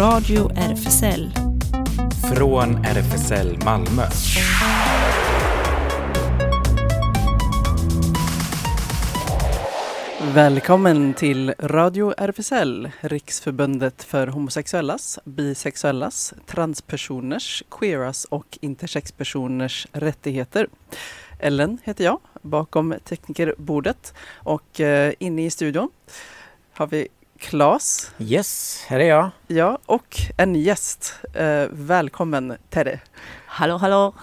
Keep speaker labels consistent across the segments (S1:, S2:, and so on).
S1: Radio RFSL.
S2: Från RFSL Malmö.
S3: Välkommen till Radio RFSL, Riksförbundet för homosexuellas, bisexuellas, transpersoners, queeras och intersexpersoners rättigheter. Ellen heter jag, bakom teknikerbordet och eh, inne i studion har vi Klas.
S4: Yes, här är jag.
S3: Ja, och en gäst. Eh, välkommen Terre.
S1: Hallå, hallå!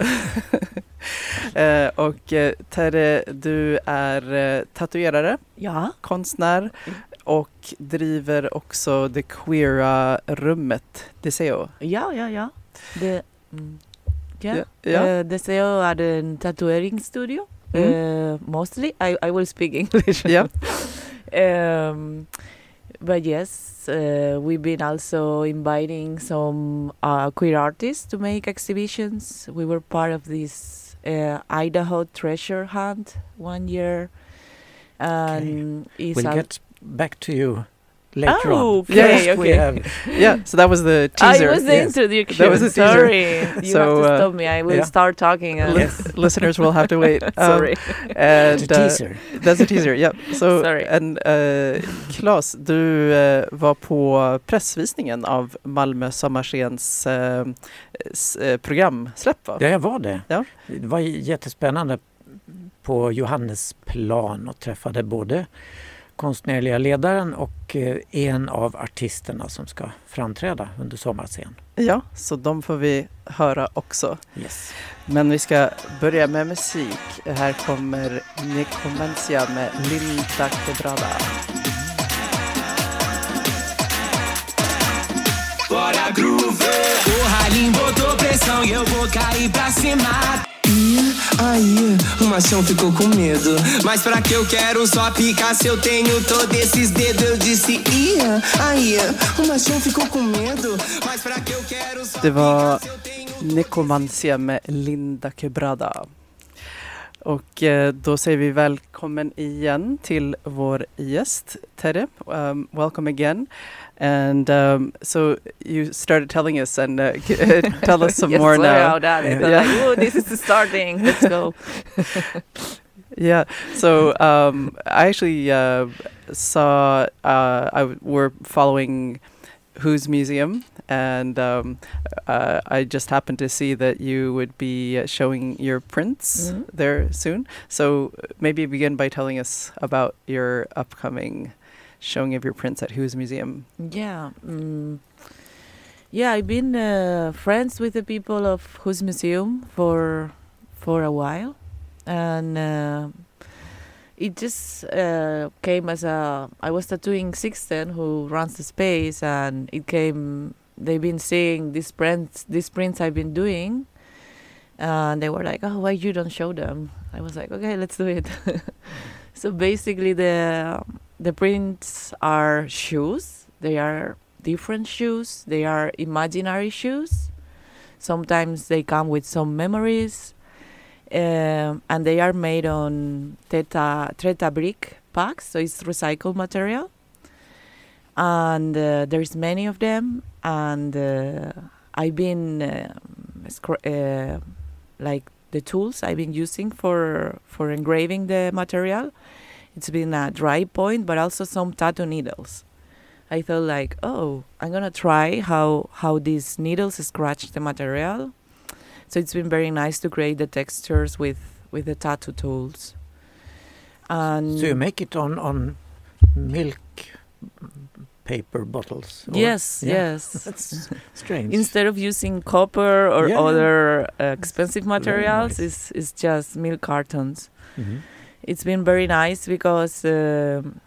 S3: eh, och eh, Terre, du är eh, tatuerare,
S1: Ja.
S3: konstnär och driver också det queera rummet Deseo.
S5: Ja, ja, ja. Det, mm, ja.
S3: Ja, ja.
S5: Eh, Deseo är en tatueringsstudio.
S3: Mm.
S5: Mostly, I, I will speak English.
S3: Ja.
S5: um, but yes, uh, we've been also inviting some uh, queer artists to make exhibitions. We were part of this uh, Idaho treasure hunt one year. And it's
S4: We'll get back to you later
S5: Oh,
S4: on.
S5: okay,
S4: Yes, we
S5: okay.
S4: have.
S3: yeah, so that was the teaser.
S5: I was the
S4: yes.
S5: introduction.
S3: That was the teaser.
S5: Sorry, you
S3: So,
S5: have to
S3: uh,
S5: stop me. I will
S4: yeah.
S5: start talking. And
S3: Lis- listeners will have to wait. Um,
S5: Sorry.
S3: and,
S4: The
S3: uh,
S4: teaser.
S3: That's a teaser, yeah. So,
S5: Sorry.
S3: and, uh, Klas, du eh, var på pressvisningen av Malmö Sommarskens uh, programsläpp va?
S4: Ja, jag var det.
S3: Ja.
S4: Det var jättespännande på Johannesplan och träffade både konstnärliga ledaren och eh, en av artisterna som ska framträda under sommarscen.
S3: Ja, så de får vi höra också.
S4: Yes.
S3: Men vi ska börja med musik. Här kommer Nicomencia med Linda Quebrada.
S6: Bora groove, o Ralim botou pressão e eu vou cair pra cima. Aí, o machão ficou com medo. Mas pra que eu quero só picar se eu tenho todos esses dedos? Eu disse, ih, aí, o machão ficou com medo. Mas pra que eu quero só
S3: Det var Nicomancia med Linda Quebrada. Och eh, då säger vi välkommen igen till vår gäst Terre. Um, welcome again. And um, so you started telling us and uh, tell us some
S5: yes,
S3: more now.
S5: about that. It's
S3: Yeah.
S5: like, oh, this is the starting. Let's go.
S3: Yeah. So um, I actually uh, saw uh, I w- were following Who's Museum, and um, uh, I just happened to see that you would be showing your prints
S5: Mhm.
S3: there soon. So maybe begin by telling us about your upcoming showing of your prints at Who's Museum.
S5: Yeah. Mm, yeah, I've been uh, friends with the people of Whose Museum for for a while, and uh, it just uh, came as a. I was tattooing Sixten, who runs the space, and it came. They've been seeing these prints, these prints I've been doing, and they were like, "Oh, why you don't show them?" I was like, "Okay, let's do it." so basically, the the prints are shoes. They are different shoes. They are imaginary shoes. Sometimes they come with some memories, um, and they are made on Teta Treta brick packs, so it's recycled material. And uh, there's many of them, and uh, I've been um, uh, like the tools I've been using for for engraving the material it's been a dry point but also some tattoo needles i thought like oh i'm gonna try how how these needles scratch the material so it's been very nice to create the textures with with the tattoo tools and
S4: So you make it on, on milk paper bottles?
S5: yes
S4: Yeah.
S5: yes
S4: That's strange.
S5: instead of using copper or
S4: Yeah, yeah.
S5: other uh, expensive materials
S4: nice.
S5: it's, it's just milk cartons
S4: Mhm.
S5: It's been very nice because um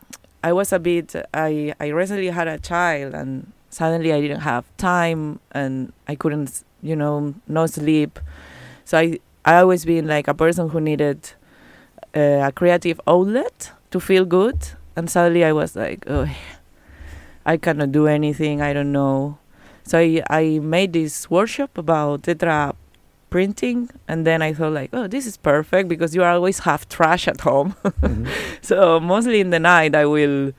S5: I was a bit I I recently had a child and suddenly I didn't have time and I couldn't you know no sleep. So I I always been like a person who needed uh, a creative outlet to feel good. And suddenly I was like oh I cannot do anything. I don't know. So I I made this workshop about tetra printing and then I thought like oh this is perfect because you always have trash at home
S4: Mhm.
S5: so mostly in the night I will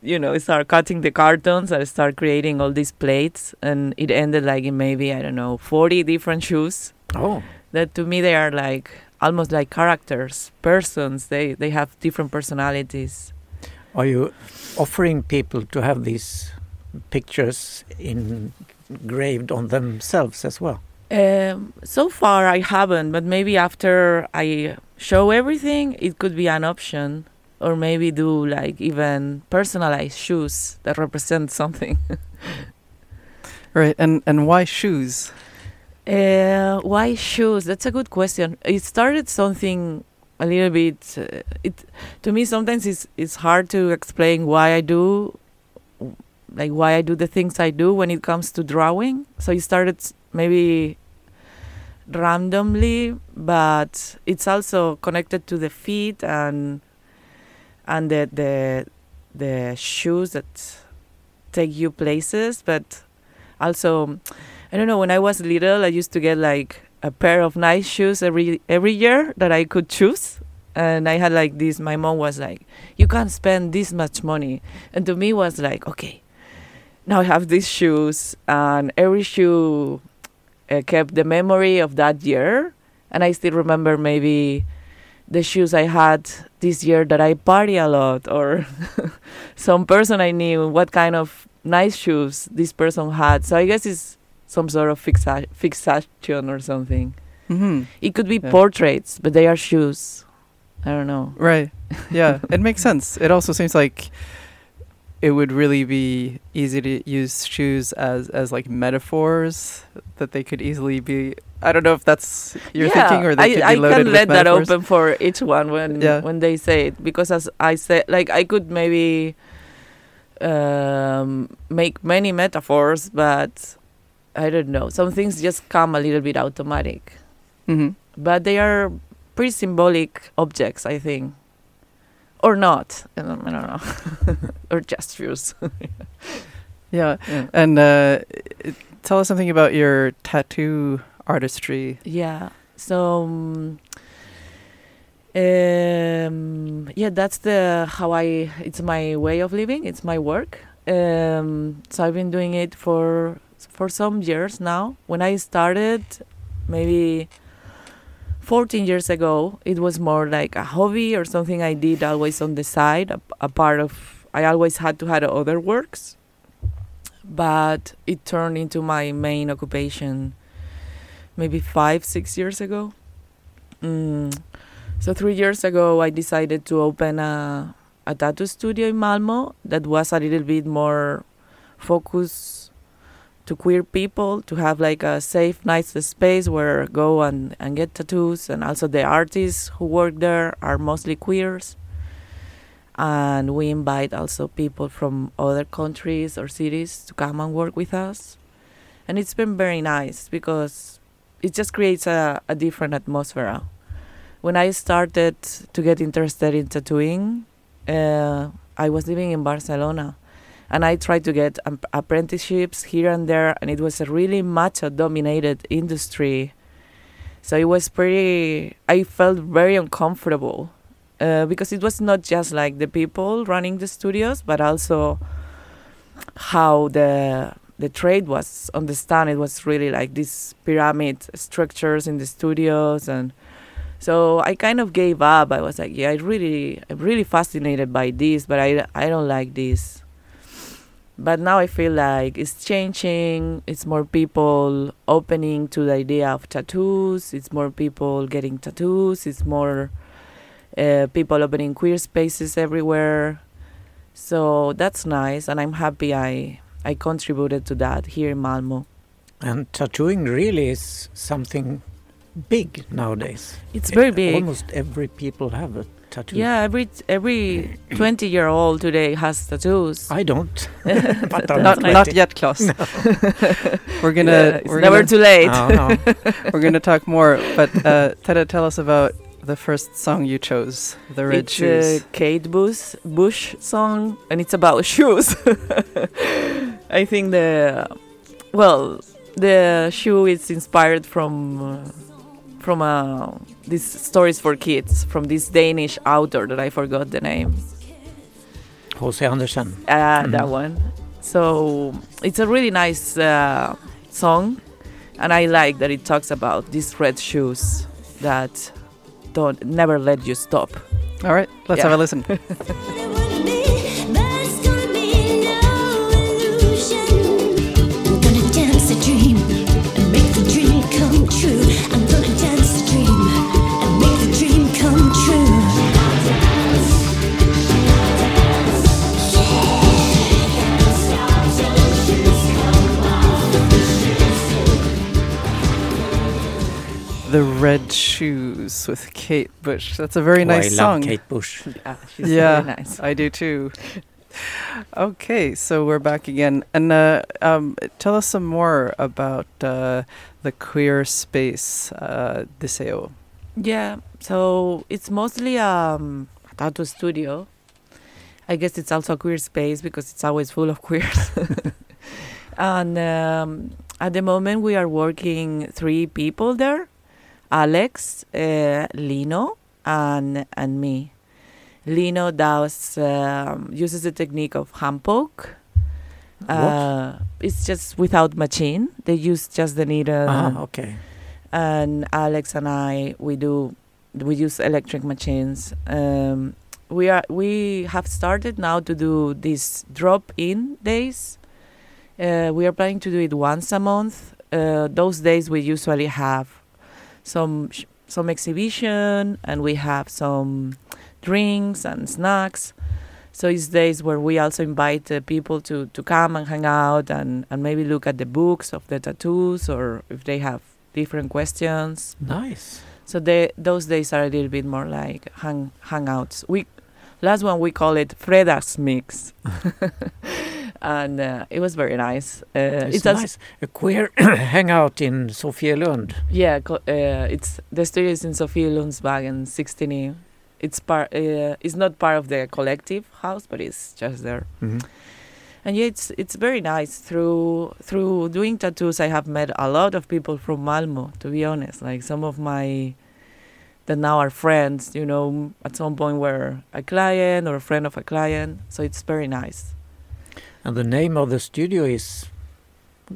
S5: you know, start cutting the cartons. I start creating all these plates, and it ended like in maybe I don't know, forty different shoes.
S4: Oh,
S5: That to me they are like almost like characters, persons. They they have different personalities.
S4: are you offering people to have these pictures engraved on themselves as well?
S5: Um, so far, I haven't, but maybe after I show everything, it could be an option, or maybe do like even personalized shoes that represent something.
S3: Right. And and why shoes?
S5: Uh, why shoes? That's a good question. It started something a little bit. Uh, it to me sometimes it's it's hard to explain why I do, like why I do the things I do when it comes to drawing. So it started maybe randomly, but it's also connected to the feet and and the the the shoes that take you places, but also I don't know. When I was little, I used to get like a pair of nice shoes every every year that I could choose, and I had like this. My mom was like, "You can't spend this much money," and to me was like, "Okay, now I have these shoes, and every shoe uh, kept the memory of that year, and I still remember maybe." The shoes I had this year that I party a lot, or some person I knew, what kind of nice shoes this person had. So I guess it's some sort of fixa- fixation or something.
S3: hmm
S5: It could be
S3: Yeah.
S5: portraits, but they are shoes. I don't know.
S3: Right. Yeah. it makes sense. It also seems like it would really be easy to use shoes as as like metaphors that they could easily be. I don't know if that's your
S5: yeah,
S3: thinking or they
S5: I,
S3: could be
S5: I
S3: loaded
S5: can let that open for each one when
S3: Yeah.
S5: when they say it because as I said, like I could maybe um, make many metaphors, but I don't know. Some things just come a little bit automatic,
S3: hmm
S5: but they are pretty symbolic objects, I think, or not. I don't, I don't know, or gestures.
S3: Yeah.
S5: yeah.
S3: And uh, tell us something about your tattoo artistry.
S5: Yeah. So um, um, yeah, that's the how I. It's my way of living. It's my work. Um, so I've been doing it for for some years now. When I started, maybe 14 years ago, it was more like a hobby or something I did always on the side. A, a part of I always had to have other works, but it turned into my main occupation maybe five, six years ago. Mm. So three years ago, I decided to open a, a tattoo studio in Malmo that was a little bit more focused to queer people, to have like a safe, nice space where go and, and get tattoos. And also the artists who work there are mostly queers. And we invite also people from other countries or cities to come and work with us. And it's been very nice because it just creates a, a different atmosphere. When I started to get interested in tattooing, uh, I was living in Barcelona and I tried to get um, apprenticeships here and there, and it was a really macho dominated industry. So it was pretty, I felt very uncomfortable uh, because it was not just like the people running the studios, but also how the the trade was understand it was really like these pyramid structures in the studios and so I kind of gave up. I was like, yeah, I really I'm really fascinated by this, but I I don't like this. But now I feel like it's changing. It's more people opening to the idea of tattoos. It's more people getting tattoos. It's more uh, people opening queer spaces everywhere. So that's nice, and I'm happy I I contributed to that here in Malmo.
S4: And tattooing really is something big nowadays.
S5: It's very big.
S4: Almost every people have a tattoo.
S5: Yeah, every every twenty year old today has tattoos.
S4: I don't. but
S3: Not not yet, Klaus. we're gonna
S5: Yeah,
S3: we're
S5: never
S3: gonna,
S5: too late.
S4: Oh, no.
S3: we're gonna talk more. But uh, Tada, tell us about the first song you chose, the red
S5: it's
S3: shoes.
S5: a Kate Bush Bush song, and it's about shoes. I think the well, the shoe is inspired from uh, from uh, these stories for kids from this Danish author that I forgot the name.
S4: Jose Andersen.
S5: uh,
S4: Mhm.
S5: that one. So it's a really nice uh, song, and I like that it talks about these red shoes that don't never let you stop.
S3: All right, let's
S5: Yeah.
S3: have a listen.
S7: The
S3: Red Shoes with Kate Bush. That's a very
S4: Oh,
S3: nice
S4: I
S3: song.
S4: love Kate Bush.
S5: Yeah, she's
S3: Yeah.
S5: very nice.
S3: I do too. Okay, so we're back again. And uh, um, tell us some more about uh, the queer space, uh, Deseo.
S5: Yeah, so it's mostly um, a tattoo studio. I guess it's also a queer space because it's always full of queers. and um, at the moment, we are working three people there Alex, uh, Lino, and, and me. Lino does um, uses the technique of hand poke. Uh, it's just without machine. They use just the needle
S4: Ah, okay.
S5: and Alex and I we do we use electric machines. Um, we are we have started now to do these drop-in days. Uh, we are planning to do it once a month. Uh, those days we usually have some sh- some exhibition and we have some drinks and snacks. So it's days where we also invite uh, people to, to come and hang out and, and maybe look at the books of the tattoos or if they have different questions.
S4: Nice.
S5: So they, those days are a little bit more like hang hangouts. We last one we call it Freda's mix, and uh, it was very nice. Uh,
S4: It's,
S5: als-
S4: nice. A queer hangout in Sofielund.
S5: Yeah, uh, it's the studio is in Sofie Lundsbagen, 16. It's part. Uh, it's not part of the collective house, but it's just there.
S4: Mhm.
S5: And yeah, it's it's very nice. Through through doing tattoos, I have met a lot of people from Malmo. To be honest, like some of my that now are friends. You know, at some point were a client or a friend of a client. So it's very nice.
S4: And the name of the studio is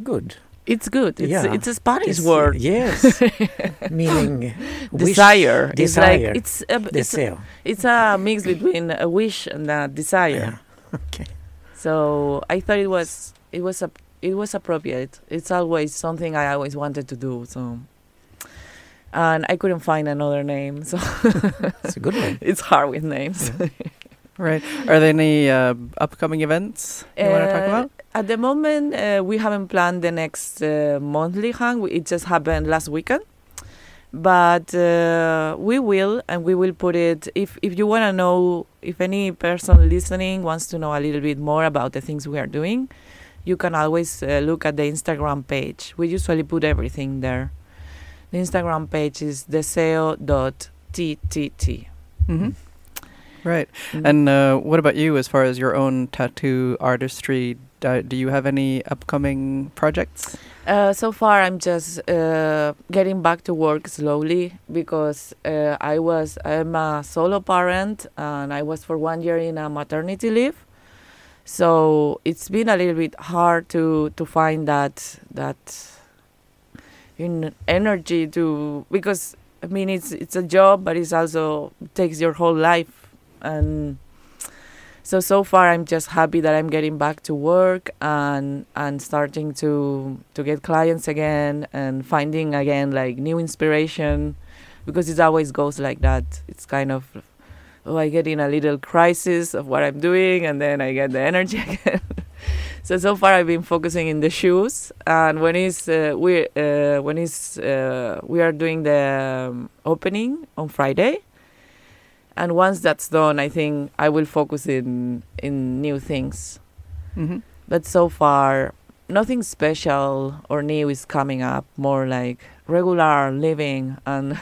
S4: good.
S5: It's good. It's
S4: Yeah.
S5: it's a Spanish
S4: It's-
S5: word.
S4: Yes. Meaning wish,
S5: Desire. It's like
S4: Desire.
S5: it's a, it's a, it's a mix between a wish and a desire.
S4: Yeah. Okay.
S5: So I thought it was it was a it was appropriate. It's always something I always wanted to do. So, and I couldn't find another name, so
S4: It's a good one.
S5: it's hard with names.
S3: Right. Are there any uh, upcoming events you want to talk
S5: Uh,
S3: about?
S5: At the moment, uh, we haven't planned the next uh, monthly hang. It just happened last weekend, but uh, we will, and we will put it. If if you want to know, if any person listening wants to know a little bit more about the things we are doing, you can always uh, look at the Instagram page. We usually put everything there. The Instagram page is deseo.ttt.
S3: hmm Right.
S5: Mm.
S3: And uh, what about you as far as your own tattoo artistry? Do, do you have any upcoming projects?
S5: Uh, so far, I'm just uh, getting back to work slowly because uh, I was I'm a solo parent and I was for one year in a maternity leave. So it's been a little bit hard to to find that that in energy to because I mean it's it's a job, but it's also takes your whole life and so so far i'm just happy that i'm getting back to work and and starting to to get clients again and finding again like new inspiration because it always goes like that. It's kind of oh i get in a little crisis of what i'm doing and then i get the energy again. So so far i've been focusing in the shoes. And when is uh, we uh, when is uh, we are doing the um, opening on friday and once that's done i think i will focus in in new things
S3: Mm-hmm.
S5: but so far nothing special or new is coming up more like regular living and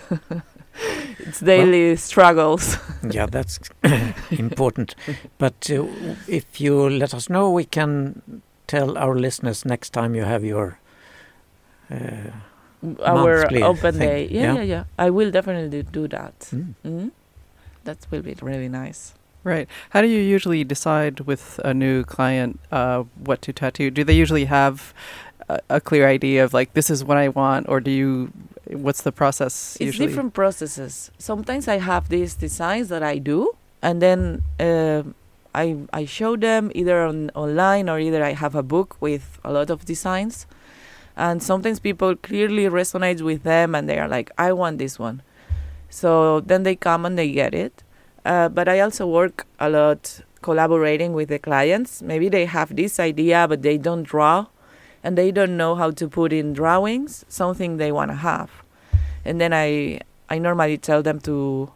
S5: it's daily struggles
S4: yeah, that's important. But uh, if you let us know, we can tell our listeners next time you have your. Uh,
S5: our open
S4: thing,
S5: day yeah,
S4: yeah?
S5: yeah yeah i will definitely do that
S4: mm.
S5: hmm that will be really nice
S3: Right. How do you usually decide with a new client uh, what to tattoo? Do they usually have a, a clear idea of like this is what I want, or do you? What's the process
S5: it's
S3: usually?
S5: different processes. Sometimes I have these designs that I do, and then uh, I I show them either on online or either I have a book with a lot of designs, and sometimes people clearly resonate with them, and they are like, I want this one. So then they come and they get it. Uh, but I also work a lot collaborating with the clients. Maybe they have this idea, but they don't draw, and they don't know how to put in drawings something they want to have. And then I I normally tell them to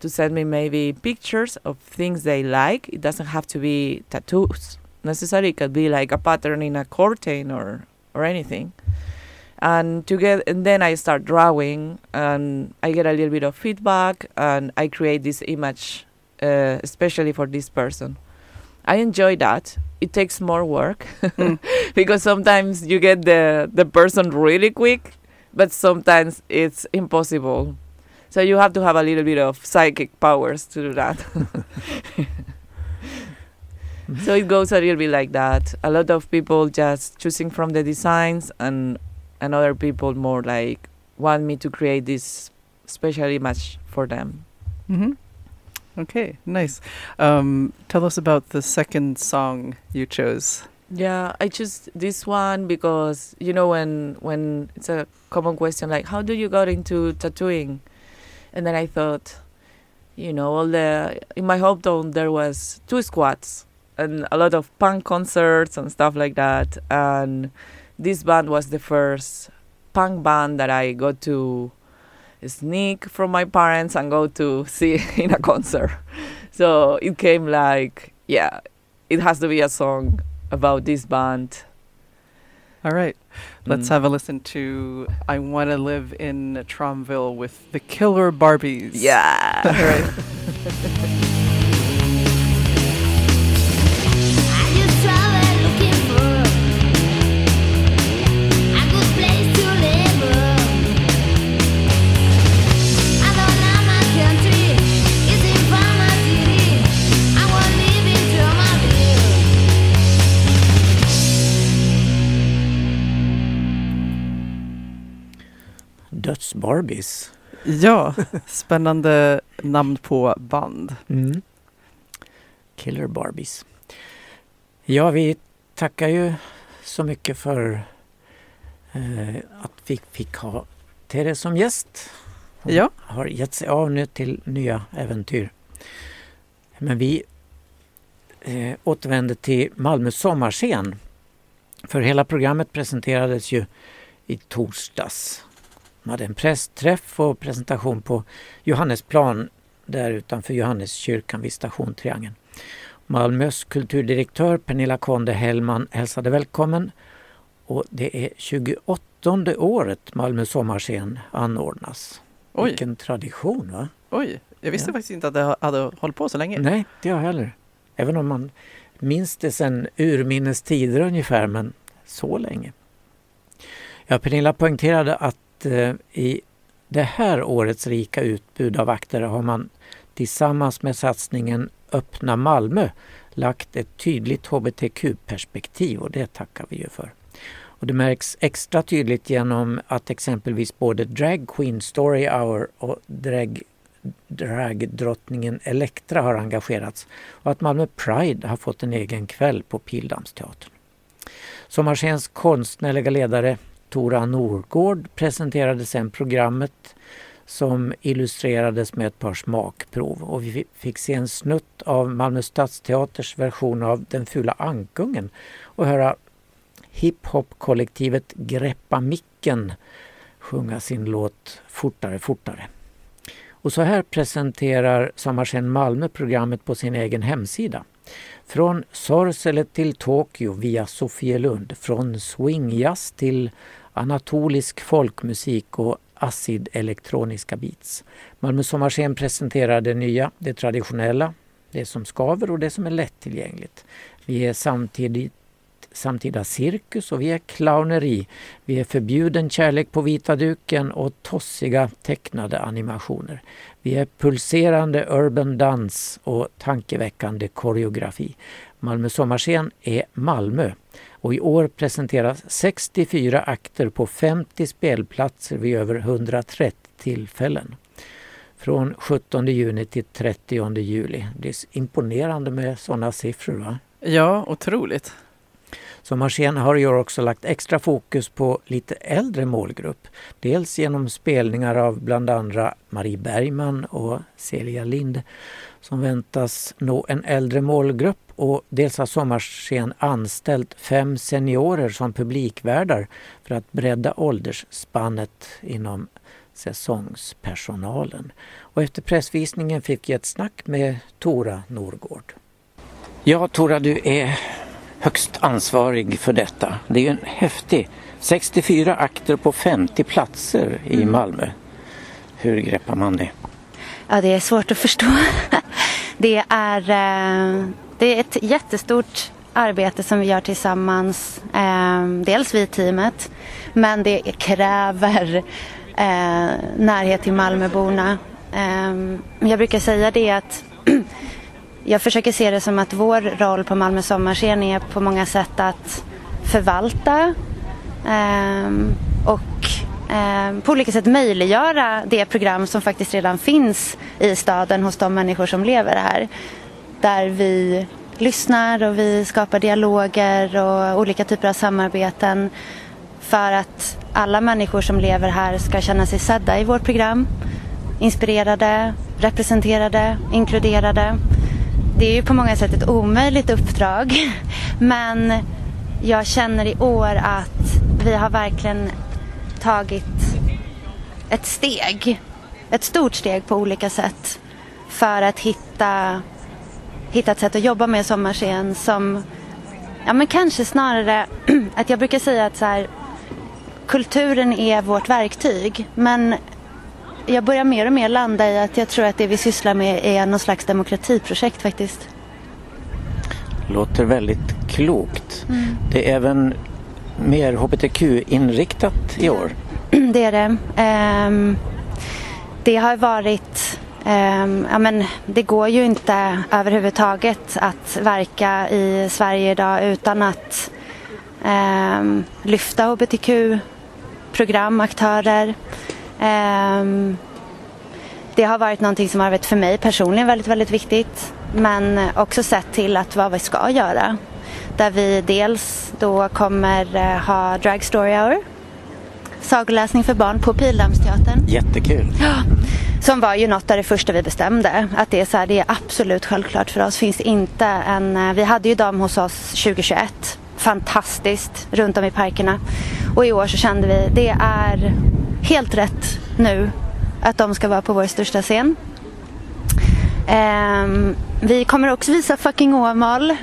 S5: to send me maybe pictures of things they like. It doesn't have to be tattoos necessarily. It could be like a pattern in a curtain or or anything. And to get and then I start drawing and I get a little bit of feedback and I create this image uh, especially for this person. I enjoy that. It takes more work
S3: Mm.
S5: because sometimes you get the the person really quick, but sometimes it's impossible. So you have to have a little bit of psychic powers to do that. so it goes a little bit like that. A lot of people just choosing from the designs and and other people more like want me to create this special image for them.
S3: Mm-hmm. Okay, nice. Um, tell us about the second song you chose.
S5: Yeah, I choose this one because you know when when it's a common question like how do you got into tattooing, and then I thought, you know, all the in my hometown there was two squads and a lot of punk concerts and stuff like that, and this band was the first punk band that I got to sneak from my parents and go to see in a concert. So it came like, yeah, it has to be a song about this band.
S3: All right, let's
S5: Mm.
S3: have a listen to "I Want to Live in Tromville" with the Killer Barbies.
S5: Yeah.
S3: All right.
S4: Dödsbarbies.
S3: Ja, spännande namn på band.
S4: Mm. Killer Barbies. Ja, vi tackar ju så mycket för eh, att vi fick ha Therese som gäst. Hon
S3: Ja.
S4: har gett sig av nu till nya äventyr. Men vi eh, återvänder till Malmö sommarscen. För hela programmet presenterades ju i torsdags. Man hade en pressträff och presentation på Johannesplan där utanför Johanneskyrkan vid Station Triangeln. Malmös kulturdirektör Pernilla Konde Hellman hälsade välkommen och det är 28 året Malmö sommarscen anordnas.
S3: Oj.
S4: Vilken tradition va?
S3: Oj, jag visste
S4: Ja.
S3: faktiskt inte att det hade hållit på så länge.
S4: Nej, det har jag heller. Även om man minns det sedan urminnes tider ungefär, men så länge. Ja, Pernilla poängterade att eh, i det här årets rika utbud av akter har man tillsammans med satsningen Öppna Malmö lagt ett tydligt hbtq-perspektiv och det tackar vi ju för. Och det märks extra tydligt genom att exempelvis både Drag Queen Story Hour och drag dragdrottningen Elektra har engagerats och att Malmö Pride har fått en egen kväll på Pildamsteatern. Sommarscens konstnärliga ledare Tora Norgård presenterade sen programmet som illustrerades med ett par smakprov och vi fick se en snutt av Malmö Stadsteaters version av Den fula ankungen och höra hiphop-kollektivet Greppa micken sjunga sin låt Fortare fortare. Och så här presenterar Sommarscen Malmö programmet på sin egen hemsida. Från Sorsele till Tokyo via Sofielund, från swingjazz till anatolisk folkmusik och acid elektroniska beats. Malmö Sommarscen presenterar det nya, det traditionella, det som skaver och det som är lättillgängligt. Vi är samtidigt samtida cirkus och vi är clowneri. Vi är förbjuden kärlek på vita duken och tossiga tecknade animationer. Vi är pulserande urban dans och tankeväckande koreografi. Malmö sommarscen är Malmö och i år presenteras 64 akter på 50 spelplatser vid över 130 tillfällen. Från 17 juni till 30 juli. Det är imponerande med sådana siffror. va?
S3: Ja, otroligt.
S4: Sommarscen har i år också lagt extra fokus på lite äldre målgrupp. Dels genom spelningar av bland andra Marie Bergman och Celia Lind som väntas nå en äldre målgrupp och dels har Sommarscen anställt fem seniorer som publikvärdar för att bredda åldersspannet inom säsongspersonalen. Och efter pressvisningen fick jag ett snack med Tora Norgård. Ja, Tora, du är högst ansvarig för detta. Det är ju en häftig 64 akter på 50 platser i Malmö. Hur greppar man det?
S8: Ja, det är svårt att förstå. Det är, eh, det är ett jättestort arbete som vi gör tillsammans. eh, Dels vi i teamet, men det kräver eh, närhet till Malmöborna. Jag brukar säga det att jag försöker se det som att vår roll på Malmö sommarscen är på många sätt att förvalta ehm, och ehm, på olika sätt möjliggöra det program som faktiskt redan finns i staden hos de människor som lever här. Där vi lyssnar och vi skapar dialoger och olika typer av samarbeten för att alla människor som lever här ska känna sig sedda i vårt program. Inspirerade, representerade, inkluderade. Det är ju på många sätt ett omöjligt uppdrag. Men jag känner i år att vi har verkligen tagit ett steg. Ett stort steg på olika sätt. För att hitta, hitta ett sätt att jobba med sommarscen som Ja men kanske snarare att jag brukar säga att så här, kulturen är vårt verktyg. Men jag börjar mer och mer landa i att jag tror att det vi sysslar med är någon slags demokratiprojekt faktiskt.
S4: Låter väldigt klokt. Det är även mer hbtq-inriktat i år.
S8: Det är det. Ehm, det har varit ehm, ja, men det går ju inte överhuvudtaget att verka i Sverige idag utan att ehm, lyfta hbtq-program, aktörer. Ehm, det har varit någonting som har varit för mig personligen väldigt, väldigt viktigt. Men också sett till att vad vi ska göra. Där vi dels då kommer eh, ha Drag Story Hour. Sagoläsning för barn på Pildammsteatern.
S4: Jättekul.
S8: Som var ju något av det första vi bestämde. Att det är, så här, det är absolut självklart för oss. Finns inte en, eh, vi hade ju dem hos oss 2021. Fantastiskt runt om i parkerna. Och i år så kände vi det är helt rätt nu att de ska vara på vår största scen. Ehm, vi kommer också visa Fucking Åmål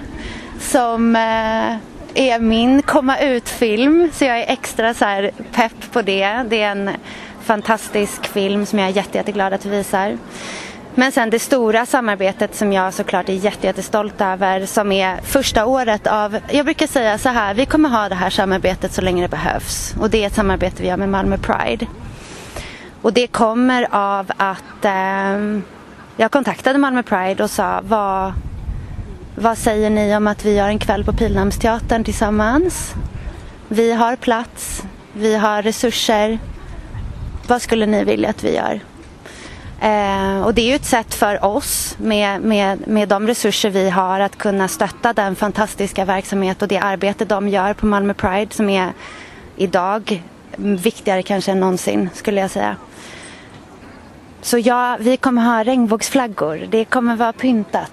S8: som eh, är min komma ut-film. Så jag är extra så här pepp på det. Det är en fantastisk film som jag är jätte, jätteglad att vi visar. Men sen det stora samarbetet som jag såklart är jätte, jättestolt över som är första året av, jag brukar säga så här, vi kommer ha det här samarbetet så länge det behövs. Och det är ett samarbete vi har med Malmö Pride. Och det kommer av att eh, jag kontaktade Malmö Pride och sa vad, vad säger ni om att vi gör en kväll på Pildammsteatern tillsammans? Vi har plats, vi har resurser. Vad skulle ni vilja att vi gör? Eh, och det är ju ett sätt för oss med, med, med de resurser vi har att kunna stötta den fantastiska verksamhet och det arbete de gör på Malmö Pride som är idag viktigare kanske än någonsin skulle jag säga. Så ja, vi kommer ha regnbågsflaggor. Det kommer vara pyntat.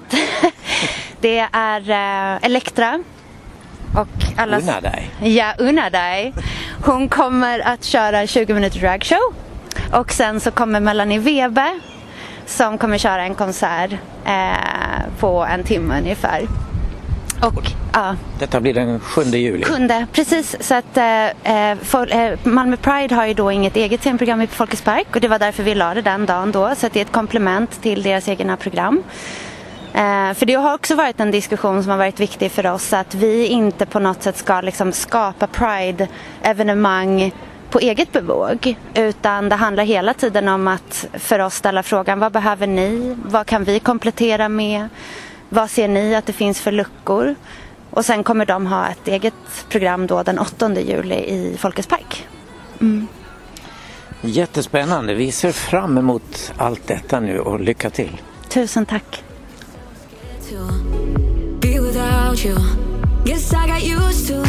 S8: det är eh, Elektra. Och alla...
S4: Unna dig.
S8: Ja, unna dig. Hon kommer att köra 20 minuter dragshow. Och sen så kommer Melanie Webe som kommer köra en konsert eh, på en timme ungefär. Och ja,
S4: Detta blir den 7 juli.
S8: kunde, precis. Så att eh, eh, for, eh, Malmö Pride har ju då inget eget scenprogram i Folkets Park och det var därför vi la det den dagen då. Så att det är ett komplement till deras egna program. Eh, för det har också varit en diskussion som har varit viktig för oss att vi inte på något sätt ska liksom skapa Pride-evenemang på eget bevåg utan det handlar hela tiden om att för oss ställa frågan vad behöver ni? Vad kan vi komplettera med? Vad ser ni att det finns för luckor? Och sen kommer de ha ett eget program då den 8 juli i Folkets park.
S4: Jättespännande. Vi ser fram emot allt detta nu och lycka till.
S8: Tusen tack!
S7: Guess I got used to.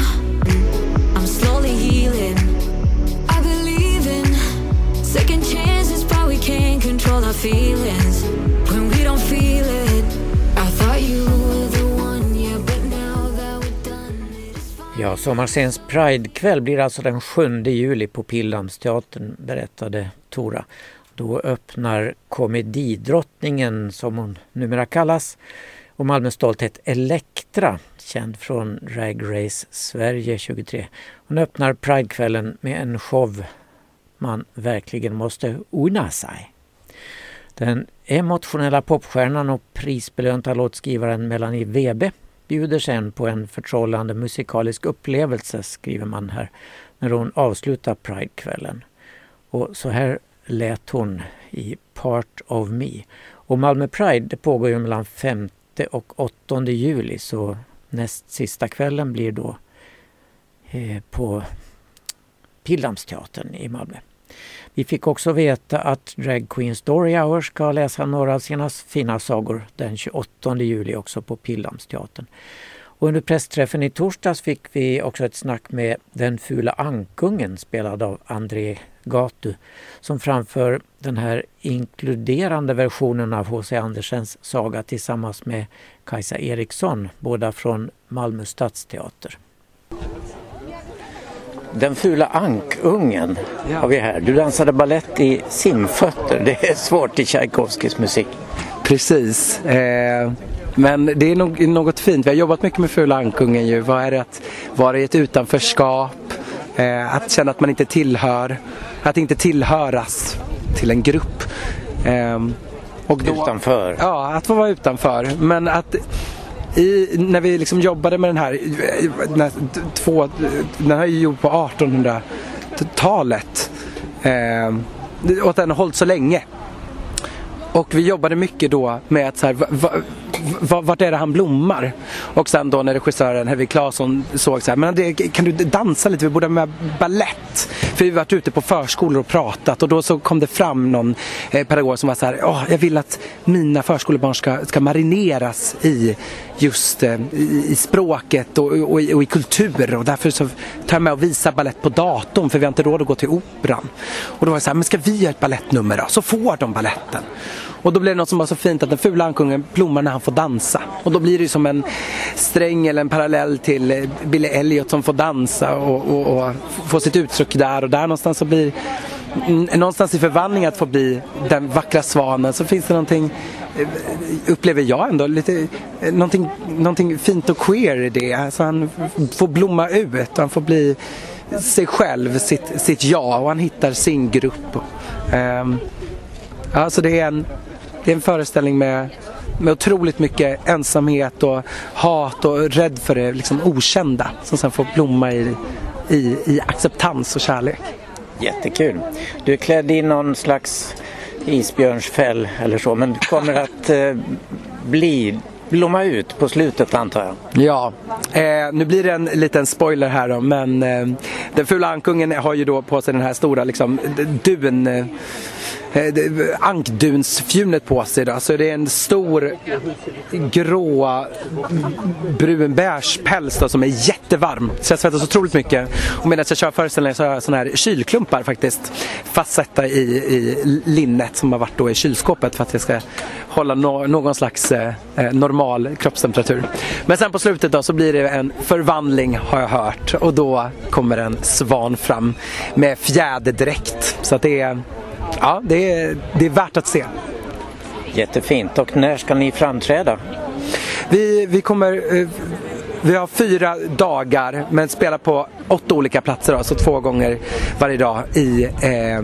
S7: I'm slowly healing. Second chances, but we can't control our feelings when we don't feel it. I thought you were the one, yeah, but now that we're done, it is fine.
S4: Ja, Sommarscens Pridekväll blir alltså den 7 juli på Pildammsteatern, berättade Tora. Då öppnar komedidrottningen, som hon numera kallas, och Malmös stolthet Elektra, känd från Drag Race Sverige 23. Hon öppnar Pridekvällen med en show man verkligen måste unna sig. Den emotionella popstjärnan och prisbelönta låtskrivaren Melanie Webe bjuder sen på en förtrollande musikalisk upplevelse, skriver man här, när hon avslutar Pridekvällen. Och så här lät hon i Part of Me. Och Malmö Pride det pågår ju mellan 5 och 8 juli så näst sista kvällen blir då eh, på Pildammsteatern i Malmö. Vi fick också veta att Drag Queen Story Hour ska läsa några av sina fina sagor den 28 juli också på Pildammsteatern. Och under pressträffen i torsdags fick vi också ett snack med Den fula ankungen spelad av André Gatu som framför den här inkluderande versionen av H.C. Andersens saga tillsammans med Kajsa Eriksson, båda från Malmö stadsteater. Den fula ankungen har vi här. Du dansade ballett i simfötter. Det är svårt i Tchaikovskys musik.
S9: Precis. Eh, men det är nog något fint. Vi har jobbat mycket med Fula Ankungen ju. Vad är det att vara i ett utanförskap? Eh, att känna att man inte tillhör. Att inte tillhöras till en grupp. Eh, och då,
S4: Utanför.
S9: Ja, att få vara utanför. Men att i, när vi liksom jobbade med den här, den här, två, den här är ju gjord på 1800-talet. Eh, och att den har hållit så länge. Och vi jobbade mycket då med att så här, va, va, vart är det han blommar? Och sen då när regissören Hedvig Claesson såg så här, men det, kan du dansa lite? Vi borde ha med ballett. För vi har varit ute på förskolor och pratat och då så kom det fram någon eh, pedagog som var så här, oh, jag vill att mina förskolebarn ska, ska marineras i just eh, i, i språket och, och, och, i, och i kultur och därför så tar jag med och visar ballett på datorn för vi har inte råd att gå till operan. Och då var det så här, men ska vi göra ett ballettnummer då? Så får de balletten. Och då blev det något som var så fint att den fula ankungen blommar när han får dansa. Och då blir det ju som en sträng eller en parallell till eh, Billy Elliot som får dansa och, och, och få sitt uttryck där och där någonstans så blir någonstans i förvandling att få bli den vackra svanen så finns det någonting eh, upplever jag ändå lite eh, någonting, någonting fint och queer i det. Alltså han får blomma ut och han får bli sig själv, sitt, sitt jag och han hittar sin grupp. Um, alltså det är en, det är en föreställning med, med otroligt mycket ensamhet och hat och rädd för det liksom okända som sen får blomma i, i, i acceptans och kärlek.
S4: Jättekul. Du är klädd i någon slags isbjörnsfäll eller så men kommer att eh, bli, blomma ut på slutet antar jag.
S9: Ja, eh, nu blir det en liten spoiler här då, men eh, den fula ankungen har ju då på sig den här stora liksom dun eh, ankdunsfjunet på sig då. Så det är en stor grå brunbeige päls då, som är jättevarm. Så jag svettas otroligt mycket. Och medan jag kör föreställningen så har jag såna här kylklumpar faktiskt fastsatta i, i linnet som har varit då i kylskåpet för att jag ska hålla no någon slags eh, eh, normal kroppstemperatur. Men sen på slutet då så blir det en förvandling har jag hört och då kommer en svan fram med fjäderdräkt. Så att det är, ja, det är, det är värt att se.
S4: Jättefint. Och när ska ni framträda?
S9: Vi, vi kommer eh, vi har fyra dagar men spelar på åtta olika platser då, så två gånger varje dag i, eh,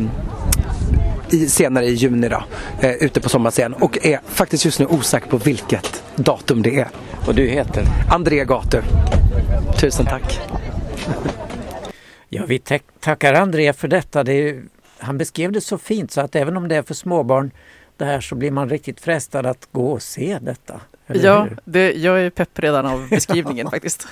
S9: i senare i juni då, eh, ute på sommarscen och är faktiskt just nu osäker på vilket datum det är.
S4: Och du heter?
S9: André Gatu. Tusen tack.
S4: Ja, vi tack- tackar André för detta. Det är, han beskrev det så fint så att även om det är för småbarn det här så blir man riktigt frestad att gå och se detta.
S3: Ja, det, jag är pepp redan av beskrivningen faktiskt.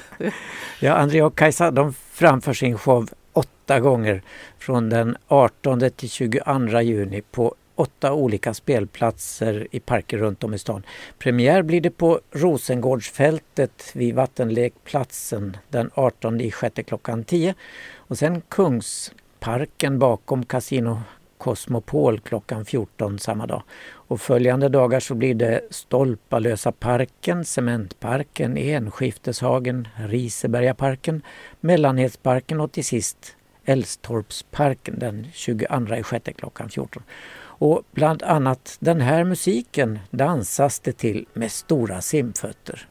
S4: Ja, André och Kajsa de framför sin show åtta gånger från den 18 till 22 juni på åtta olika spelplatser i parker runt om i stan. Premiär blir det på Rosengårdsfältet vid vattenlekplatsen den 18 i sjätte klockan 10 och sen parken bakom Casino Cosmopol klockan 14 samma dag. Och följande dagar så blir det Stolpalösa parken, Cementparken, Enskifteshagen, Risebergaparken, Mellanhetsparken och till sist Älvstorpsparken den 22 sjätte klockan 14. Och bland annat den här musiken dansas det till med stora simfötter.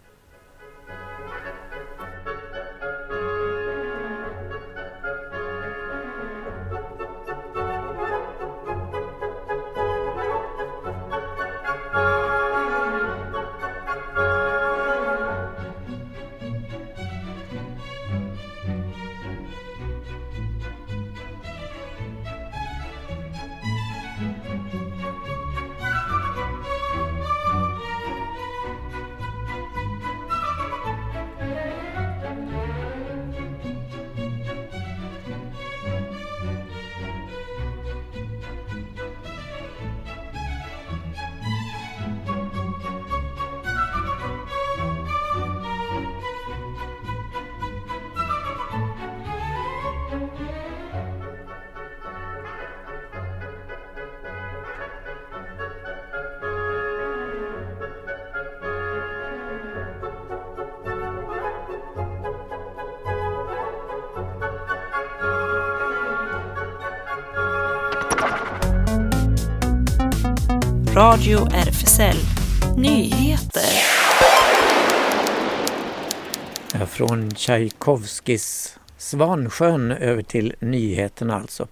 S1: Radio RFSL Nyheter.
S4: Från Tchaikovskis Svansjön över till nyheterna alltså.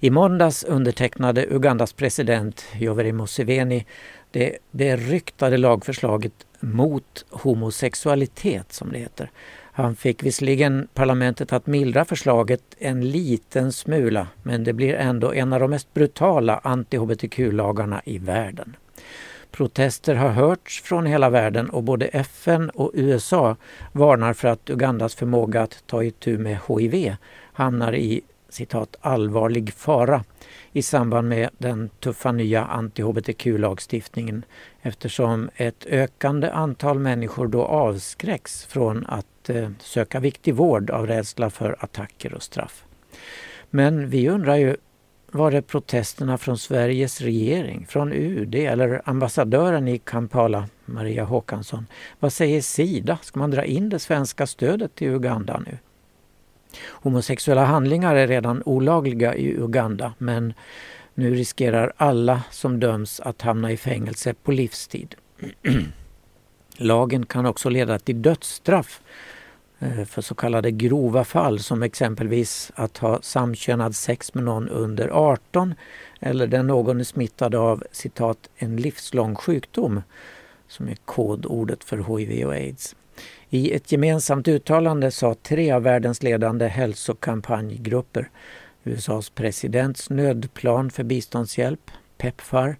S4: I måndags undertecknade Ugandas president Yoweri Museveni det beryktade lagförslaget mot homosexualitet som det heter. Han fick visserligen parlamentet att mildra förslaget en liten smula men det blir ändå en av de mest brutala anti-hbtq-lagarna i världen. Protester har hörts från hela världen och både FN och USA varnar för att Ugandas förmåga att ta itu med HIV hamnar i citat allvarlig fara i samband med den tuffa nya anti-hbtq-lagstiftningen eftersom ett ökande antal människor då avskräcks från att eh, söka viktig vård av rädsla för attacker och straff. Men vi undrar ju, var det protesterna från Sveriges regering, från UD eller ambassadören i Kampala, Maria Håkansson? Vad säger Sida? Ska man dra in det svenska stödet till Uganda nu? Homosexuella handlingar är redan olagliga i Uganda men nu riskerar alla som döms att hamna i fängelse på livstid. Lagen kan också leda till dödsstraff eh, för så kallade grova fall som exempelvis att ha samkönad sex med någon under 18 eller där någon är smittad av citat en livslång sjukdom som är kodordet för hiv och aids. I ett gemensamt uttalande sa tre av världens ledande hälsokampanjgrupper USAs presidents nödplan för biståndshjälp, PEPFAR,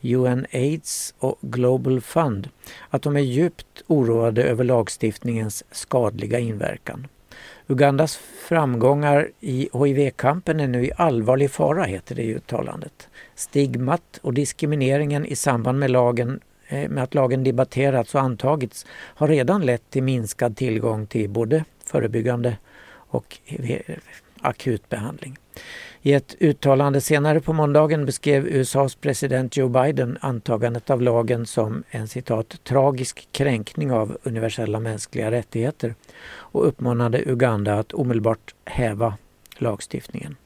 S4: UNAIDS och Global Fund att de är djupt oroade över lagstiftningens skadliga inverkan. Ugandas framgångar i HIV-kampen är nu i allvarlig fara, heter det i uttalandet. Stigmat och diskrimineringen i samband med, lagen, Eh, med att lagen debatterats och antagits har redan lett till minskad tillgång till både förebyggande och akut behandling. I ett uttalande senare på måndagen beskrev USAs president Joe Biden antagandet av lagen som en citat tragisk kränkning av universella mänskliga rättigheter och uppmanade Uganda att omedelbart häva lagstiftningen.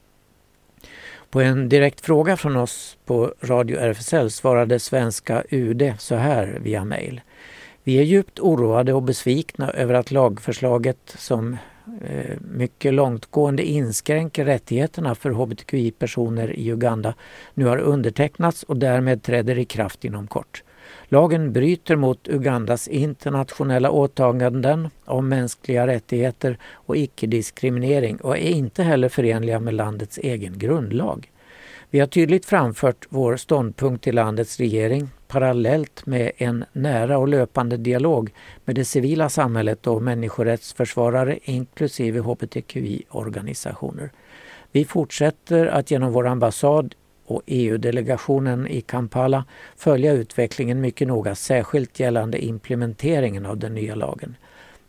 S4: På en direkt fråga från oss på Radio RFSL svarade svenska UD så här via mejl. Vi är djupt oroade och besvikna över att lagförslaget som eh, mycket långtgående inskränker rättigheterna för hbtqi-personer i Uganda nu har undertecknats och därmed träder i kraft inom kort. Lagen bryter mot Ugandas internationella åtaganden om mänskliga rättigheter och icke-diskriminering och är inte heller förenliga med landets egen grundlag. Vi har tydligt framfört vår ståndpunkt till landets regering parallellt med en nära och löpande dialog med det civila samhället och människorättsförsvarare inklusive hbtqi-organisationer. Vi fortsätter att genom vår ambassad och EU-delegationen i Kampala följa utvecklingen mycket noga, särskilt gällande implementeringen av den nya lagen.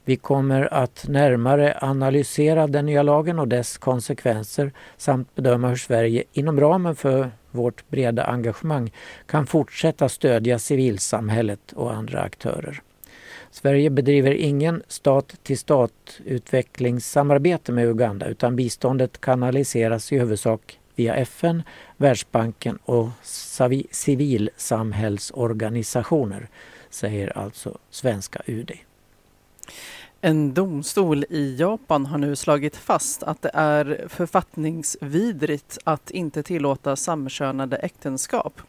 S4: Vi kommer att närmare analysera den nya lagen och dess konsekvenser samt bedöma hur Sverige inom ramen för vårt breda engagemang kan fortsätta stödja civilsamhället och andra aktörer. Sverige bedriver ingen stat-till-stat utvecklingssamarbete med Uganda utan biståndet kanaliseras i huvudsak via FN, Världsbanken och civilsamhällsorganisationer, säger alltså svenska UD.
S3: En domstol i Japan har nu slagit fast att det är författningsvidrigt att inte tillåta samkönade äktenskap.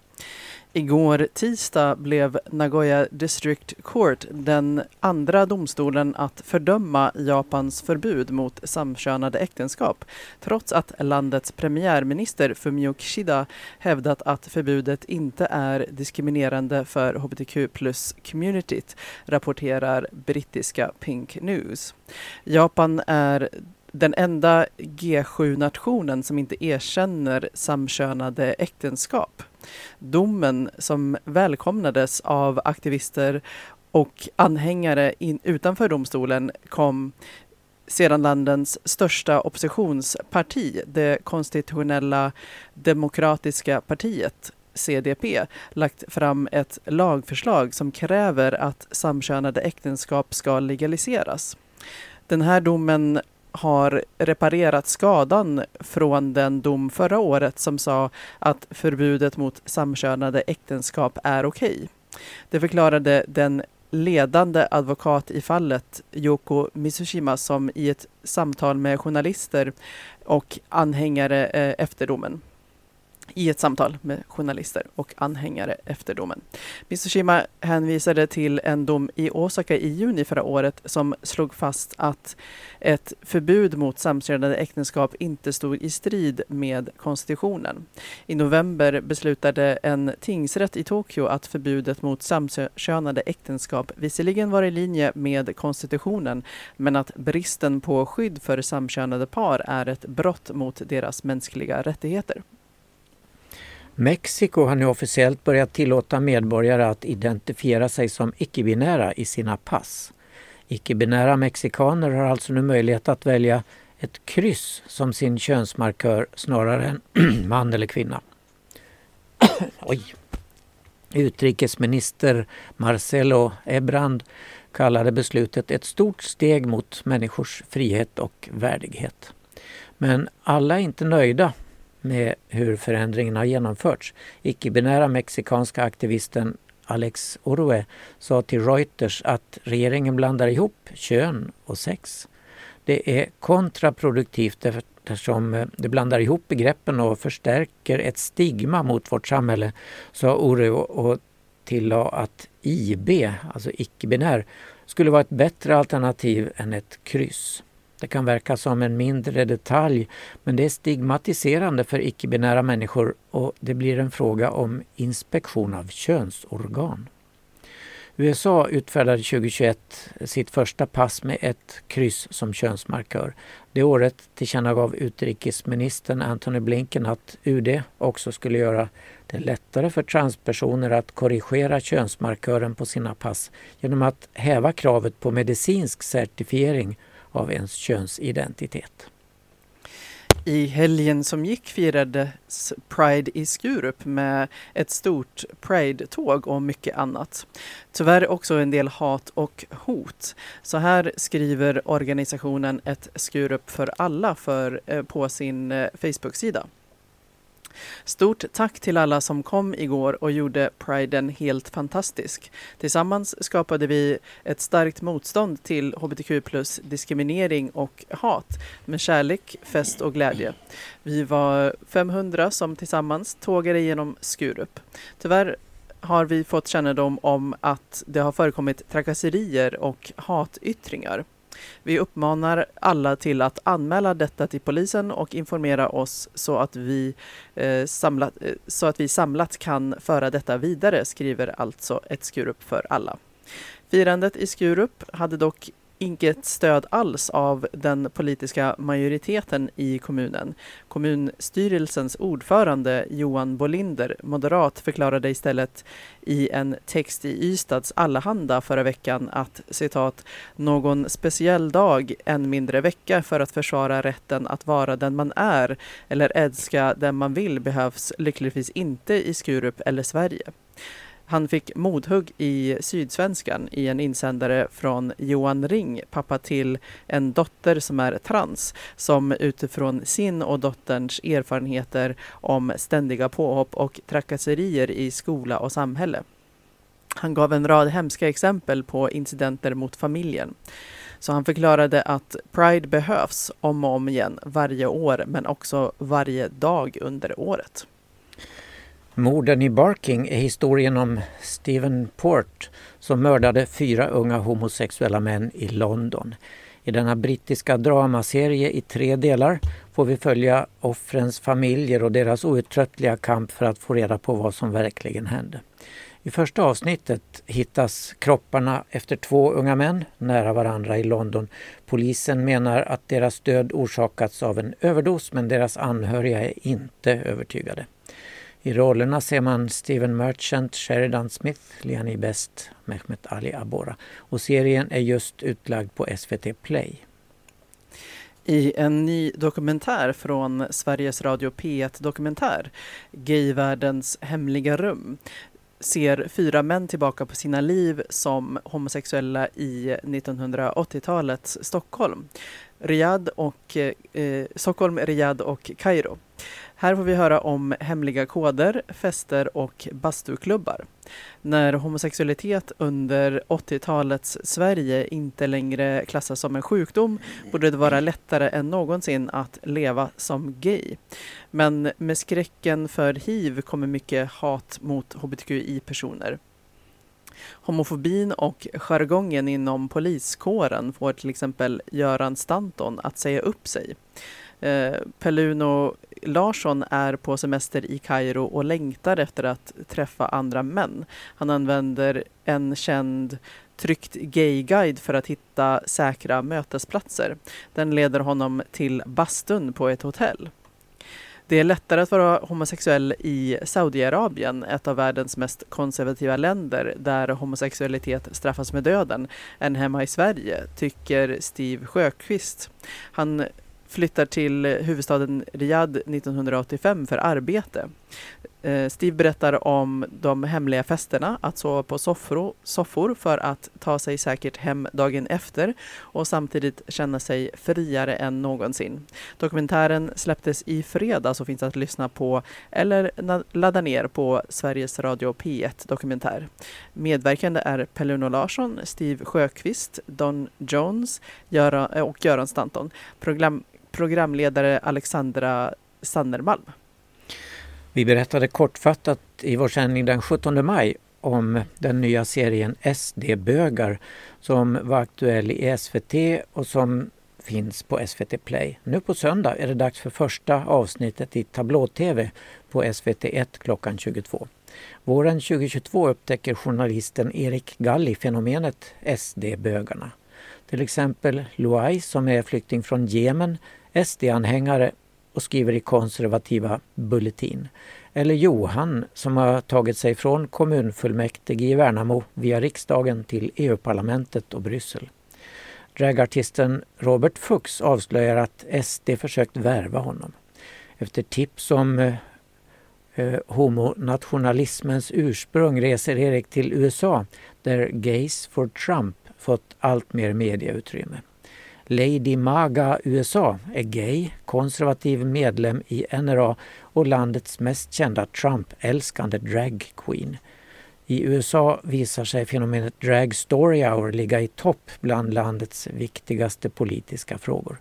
S3: Igår tisdag blev Nagoya District Court den andra domstolen att fördöma Japans förbud mot samkönade äktenskap trots att landets premiärminister Fumio Kishida hävdat att förbudet inte är diskriminerande för hbtq plus-communityt, rapporterar brittiska Pink News. Japan är den enda G7-nationen som inte erkänner samkönade äktenskap. Domen som välkomnades av aktivister och anhängare in, utanför domstolen kom sedan landets största oppositionsparti, det konstitutionella demokratiska partiet, CDP, lagt fram ett lagförslag som kräver att samkönade äktenskap ska legaliseras. Den här domen har reparerat skadan från den dom förra året som sa att förbudet mot samkönade äktenskap är okej. Det förklarade den ledande advokat i fallet, Yoko Mitsushima, som i ett samtal med journalister och anhängare eh, efter domen i ett samtal med journalister och anhängare efter domen. Mitsushima hänvisade till en dom i Osaka i juni förra året som slog fast att ett förbud mot samkönade äktenskap inte stod i strid med konstitutionen. I november beslutade en tingsrätt i Tokyo att förbudet mot samkönade äktenskap visserligen var i linje med konstitutionen men att bristen på skydd för samkönade par är ett brott mot deras mänskliga rättigheter.
S4: Mexiko har nu officiellt börjat tillåta medborgare att identifiera sig som icke-binära i sina pass. Icke-binära mexikaner har alltså nu möjlighet att välja ett kryss som sin könsmarkör snarare än man eller kvinna. Oj. Utrikesminister Marcelo Ebrand kallade beslutet ett stort steg mot människors frihet och värdighet. Men alla är inte nöjda med hur förändringen har genomförts. Icke-binära mexikanska aktivisten Alex Orue sa till Reuters att regeringen blandar ihop kön och sex. Det är kontraproduktivt eftersom eh, det blandar ihop begreppen och förstärker ett stigma mot vårt samhälle, sa Orue och tillade att IB, alltså icke-binär, skulle vara ett bättre alternativ än ett kryss. Det kan verka som en mindre detalj men det är stigmatiserande för icke-binära människor och det blir en fråga om inspektion av könsorgan. USA utfärdade 2021 sitt första pass med ett kryss som könsmarkör. Det året tillkännagav utrikesministern Antony Blinken att UD också skulle göra det lättare för transpersoner att korrigera könsmarkören på sina pass genom att häva kravet på medicinsk certifiering av ens könsidentitet.
S3: I helgen som gick firades Pride i Skurup med ett stort Pride-tåg och mycket annat. Tyvärr också en del hat och hot. Så här skriver organisationen Ett Skurup för alla för, eh, på sin eh, Facebook-sida. Stort tack till alla som kom igår och gjorde priden helt fantastisk. Tillsammans skapade vi ett starkt motstånd till hbtq plus diskriminering och hat med kärlek, fest och glädje. Vi var 500 som tillsammans tågade genom Skurup. Tyvärr har vi fått kännedom om att det har förekommit trakasserier och hatyttringar. Vi uppmanar alla till att anmäla detta till polisen och informera oss så att vi, eh, samlat, eh, så att vi samlat kan föra detta vidare, skriver alltså ett Skurup för alla. Firandet i Skurup hade dock inget stöd alls av den politiska majoriteten i kommunen. Kommunstyrelsens ordförande Johan Bolinder, moderat, förklarade istället i en text i Ystads Allehanda förra veckan att citat ”någon speciell dag, en mindre vecka för att försvara rätten att vara den man är eller älska den man vill behövs lyckligtvis inte i Skurup eller Sverige”. Han fick modhugg i Sydsvenskan i en insändare från Johan Ring, pappa till en dotter som är trans, som utifrån sin och dotterns erfarenheter om ständiga påhopp och trakasserier i skola och samhälle. Han gav en rad hemska exempel på incidenter mot familjen. Så han förklarade att Pride behövs om och om igen varje år men också varje dag under året.
S4: Morden i Barking är historien om Stephen Port som mördade fyra unga homosexuella män i London. I denna brittiska dramaserie i tre delar får vi följa offrens familjer och deras outtröttliga kamp för att få reda på vad som verkligen hände. I första avsnittet hittas kropparna efter två unga män nära varandra i London. Polisen menar att deras död orsakats av en överdos men deras anhöriga är inte övertygade. I rollerna ser man Steven Merchant, Sheridan Smith, Liani Best, Mehmet Ali Abora. Och serien är just utlagd på SVT Play.
S3: I en ny dokumentär från Sveriges Radio P1 Dokumentär, Gayvärldens hemliga rum, ser fyra män tillbaka på sina liv som homosexuella i 1980-talets Stockholm. Riyadh och, eh, eh, Stockholm, Riyadh och Kairo. Här får vi höra om hemliga koder, fester och bastuklubbar. När homosexualitet under 80-talets Sverige inte längre klassas som en sjukdom borde det vara lättare än någonsin att leva som gay. Men med skräcken för hiv kommer mycket hat mot hbtqi-personer. Homofobin och jargongen inom poliskåren får till exempel Göran Stanton att säga upp sig. Eh, Pelluno Larsson är på semester i Kairo och längtar efter att träffa andra män. Han använder en känd tryckt gayguide för att hitta säkra mötesplatser. Den leder honom till bastun på ett hotell. Det är lättare att vara homosexuell i Saudiarabien, ett av världens mest konservativa länder där homosexualitet straffas med döden, än hemma i Sverige, tycker Steve Sjöqvist. Han flyttar till huvudstaden Riyadh 1985 för arbete. Eh, Steve berättar om de hemliga festerna, att sova på soffor för att ta sig säkert hem dagen efter och samtidigt känna sig friare än någonsin. Dokumentären släpptes i fredags och finns att lyssna på eller ladda ner på Sveriges Radio P1 Dokumentär. Medverkande är Pelluno Larsson, Steve Sjöqvist, Don Jones och Göran Stanton. Program programledare Alexandra Sannermalm.
S4: Vi berättade kortfattat i vår sändning den 17 maj om den nya serien SD-bögar som var aktuell i SVT och som finns på SVT Play. Nu på söndag är det dags för första avsnittet i tablå-tv på SVT 1 klockan 22. Våren 2022 upptäcker journalisten Erik Galli fenomenet SD-bögarna. Till exempel Luai som är flykting från Jemen SD-anhängare och skriver i konservativa Bulletin. Eller Johan som har tagit sig från kommunfullmäktige i Värnamo via riksdagen till EU-parlamentet och Bryssel. Dragartisten Robert Fuchs avslöjar att SD försökt värva honom. Efter tips om eh, eh, homonationalismens ursprung reser Erik till USA där Gays for Trump fått allt mer mediautrymme. Lady Maga USA är gay, konservativ medlem i NRA och landets mest kända Trump-älskande dragqueen. I USA visar sig fenomenet Drag Story Hour ligga i topp bland landets viktigaste politiska frågor.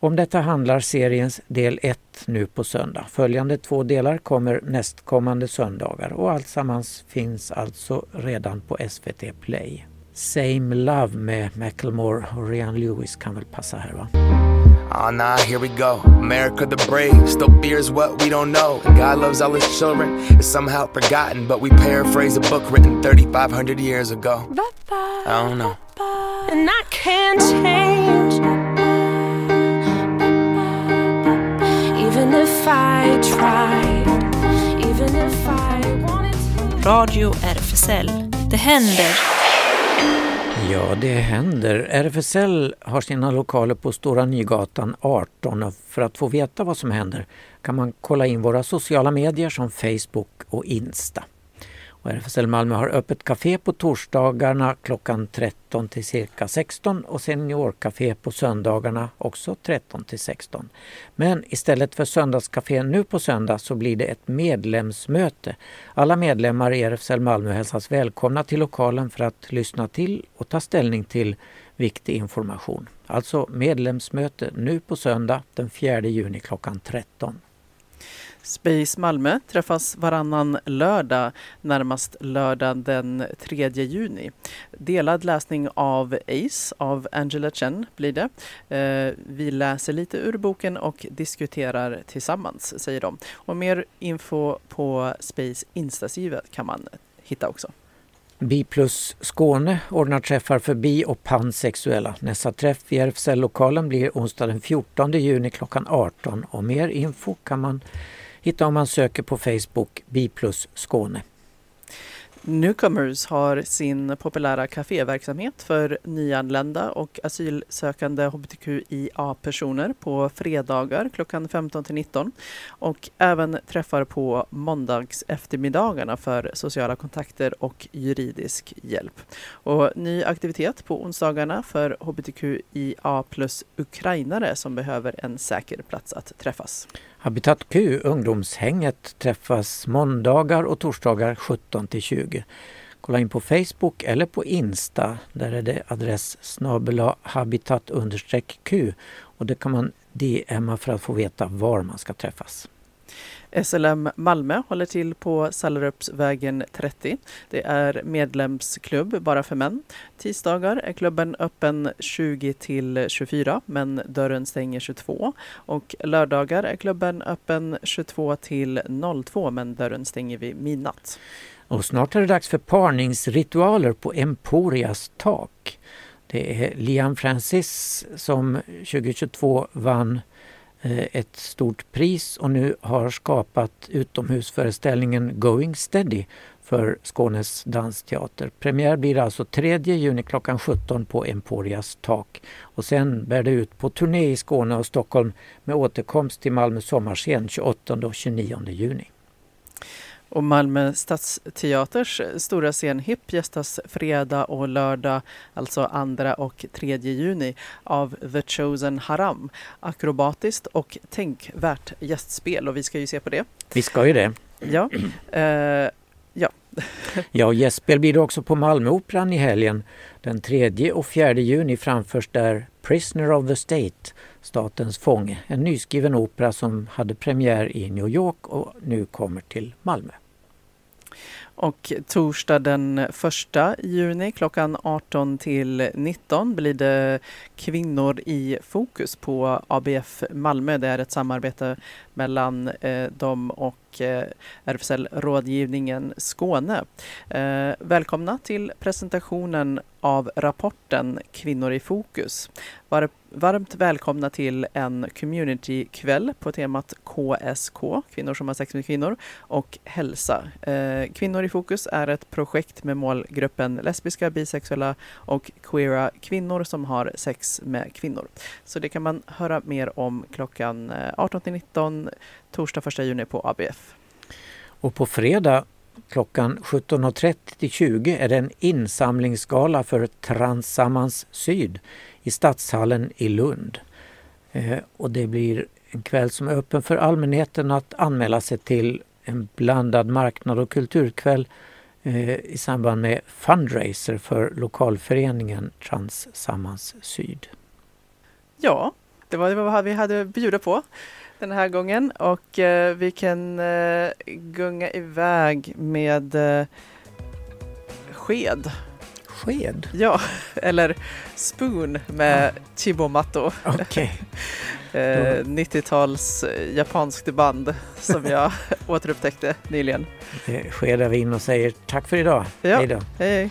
S4: Om detta handlar seriens del 1 nu på söndag. Följande två delar kommer nästkommande söndagar och alltsammans finns alltså redan på SVT Play. Same Love med Macklemore och Rian Lewis kan väl passa här va?
S10: Oh nah, here we go. America the brave still fears what we don't know. And God loves all his children. It's somehow forgotten, but we paraphrase a book written 3,500 years ago. I don't know.
S1: And I can't change. Even if I tried. Even if I wanted to. Radio RFSL. Det händer.
S4: Ja, det händer. RFSL har sina lokaler på Stora Nygatan 18 och för att få veta vad som händer kan man kolla in våra sociala medier som Facebook och Insta. Och RFSL Malmö har öppet café på torsdagarna klockan 13 till cirka 16 och seniorcafé på söndagarna också 13 till 16. Men istället för söndagscafé nu på söndag så blir det ett medlemsmöte. Alla medlemmar i RFSL Malmö hälsas välkomna till lokalen för att lyssna till och ta ställning till viktig information. Alltså medlemsmöte nu på söndag den 4 juni klockan 13.
S3: Space Malmö träffas varannan lördag, närmast lördag den 3 juni. Delad läsning av Ace av Angela Chen blir det. Eh, vi läser lite ur boken och diskuterar tillsammans, säger de. Och mer info på Space Instasida kan man hitta också.
S4: Bi plus Skåne ordnar träffar för bi och pansexuella. Nästa träff i RFSL-lokalen blir onsdag den 14 juni klockan 18 och mer info kan man hittar om man söker på Facebook Biplus Skåne.
S3: Newcomers har sin populära kaféverksamhet för nyanlända och asylsökande hbtqia-personer på fredagar klockan 15 till 19 och även träffar på måndags eftermiddagarna för sociala kontakter och juridisk hjälp. Och ny aktivitet på onsdagarna för hbtqia plus ukrainare som behöver en säker plats att träffas.
S4: Habitat Q, ungdomshänget, träffas måndagar och torsdagar 17 till 20. Kolla in på Facebook eller på Insta. Där är det adress snabel habitat Q och det kan man DMa för att få veta var man ska träffas.
S3: SLM Malmö håller till på Sallerupsvägen 30. Det är medlemsklubb bara för män. Tisdagar är klubben öppen 20 till 24 men dörren stänger 22. Och lördagar är klubben öppen 22 till 02 men dörren stänger vid midnatt.
S4: Och snart är det dags för parningsritualer på Emporias tak. Det är Liam Francis som 2022 vann Eh, ett stort pris och nu har skapat utomhusföreställningen Going Steady för Skånes dansteater. Premiär blir alltså 3 juni klockan 17 på Emporias tak. Och sen bär det ut på turné i Skåne och Stockholm med återkomst till Malmö sommarscen 28 och 29 juni.
S3: Och Malmö stadsteaters stora scen HIP gästas fredag och lördag, alltså 2 och 3 juni, av The Chosen Haram. Akrobatiskt och tänkvärt gästspel och vi ska ju se på det.
S4: Vi ska ju det.
S3: Ja, eh, ja.
S4: Ja, gästspel blir det också på Malmöoperan i helgen. Den 3 och 4 juni framförs där Prisoner of the State, Statens fånge, en nyskriven opera som hade premiär i New York och nu kommer till Malmö.
S3: Och torsdag den 1 juni klockan 18 till 19 blir det Kvinnor i fokus på ABF Malmö. Det är ett samarbete mellan eh, dem och eh, RFSL Rådgivningen Skåne. Eh, välkomna till presentationen av rapporten Kvinnor i fokus. Var, varmt välkomna till en communitykväll på temat KSK, kvinnor som har sex med kvinnor, och hälsa. Eh, kvinnor i fokus är ett projekt med målgruppen lesbiska, bisexuella och queera kvinnor som har sex med kvinnor. Så det kan man höra mer om klockan eh, 18-19 torsdag 1 juni på ABF.
S4: Och på fredag klockan 17.30 till 20 är det en insamlingsgala för Transammans Syd i Stadshallen i Lund. Eh, och det blir en kväll som är öppen för allmänheten att anmäla sig till en blandad marknad och kulturkväll eh, i samband med fundraiser för lokalföreningen Transsammans Syd.
S3: Ja, det var vad vi hade att bjuda på den här gången och eh, vi kan eh, gunga iväg med eh, sked.
S4: Sked?
S3: Ja, eller spoon med Chibomato.
S4: Okej.
S3: eh, 90-tals japanskt band som jag återupptäckte nyligen.
S4: Det skedar vi in och säger tack för idag.
S3: Ja.
S4: Hej då.
S3: Hej,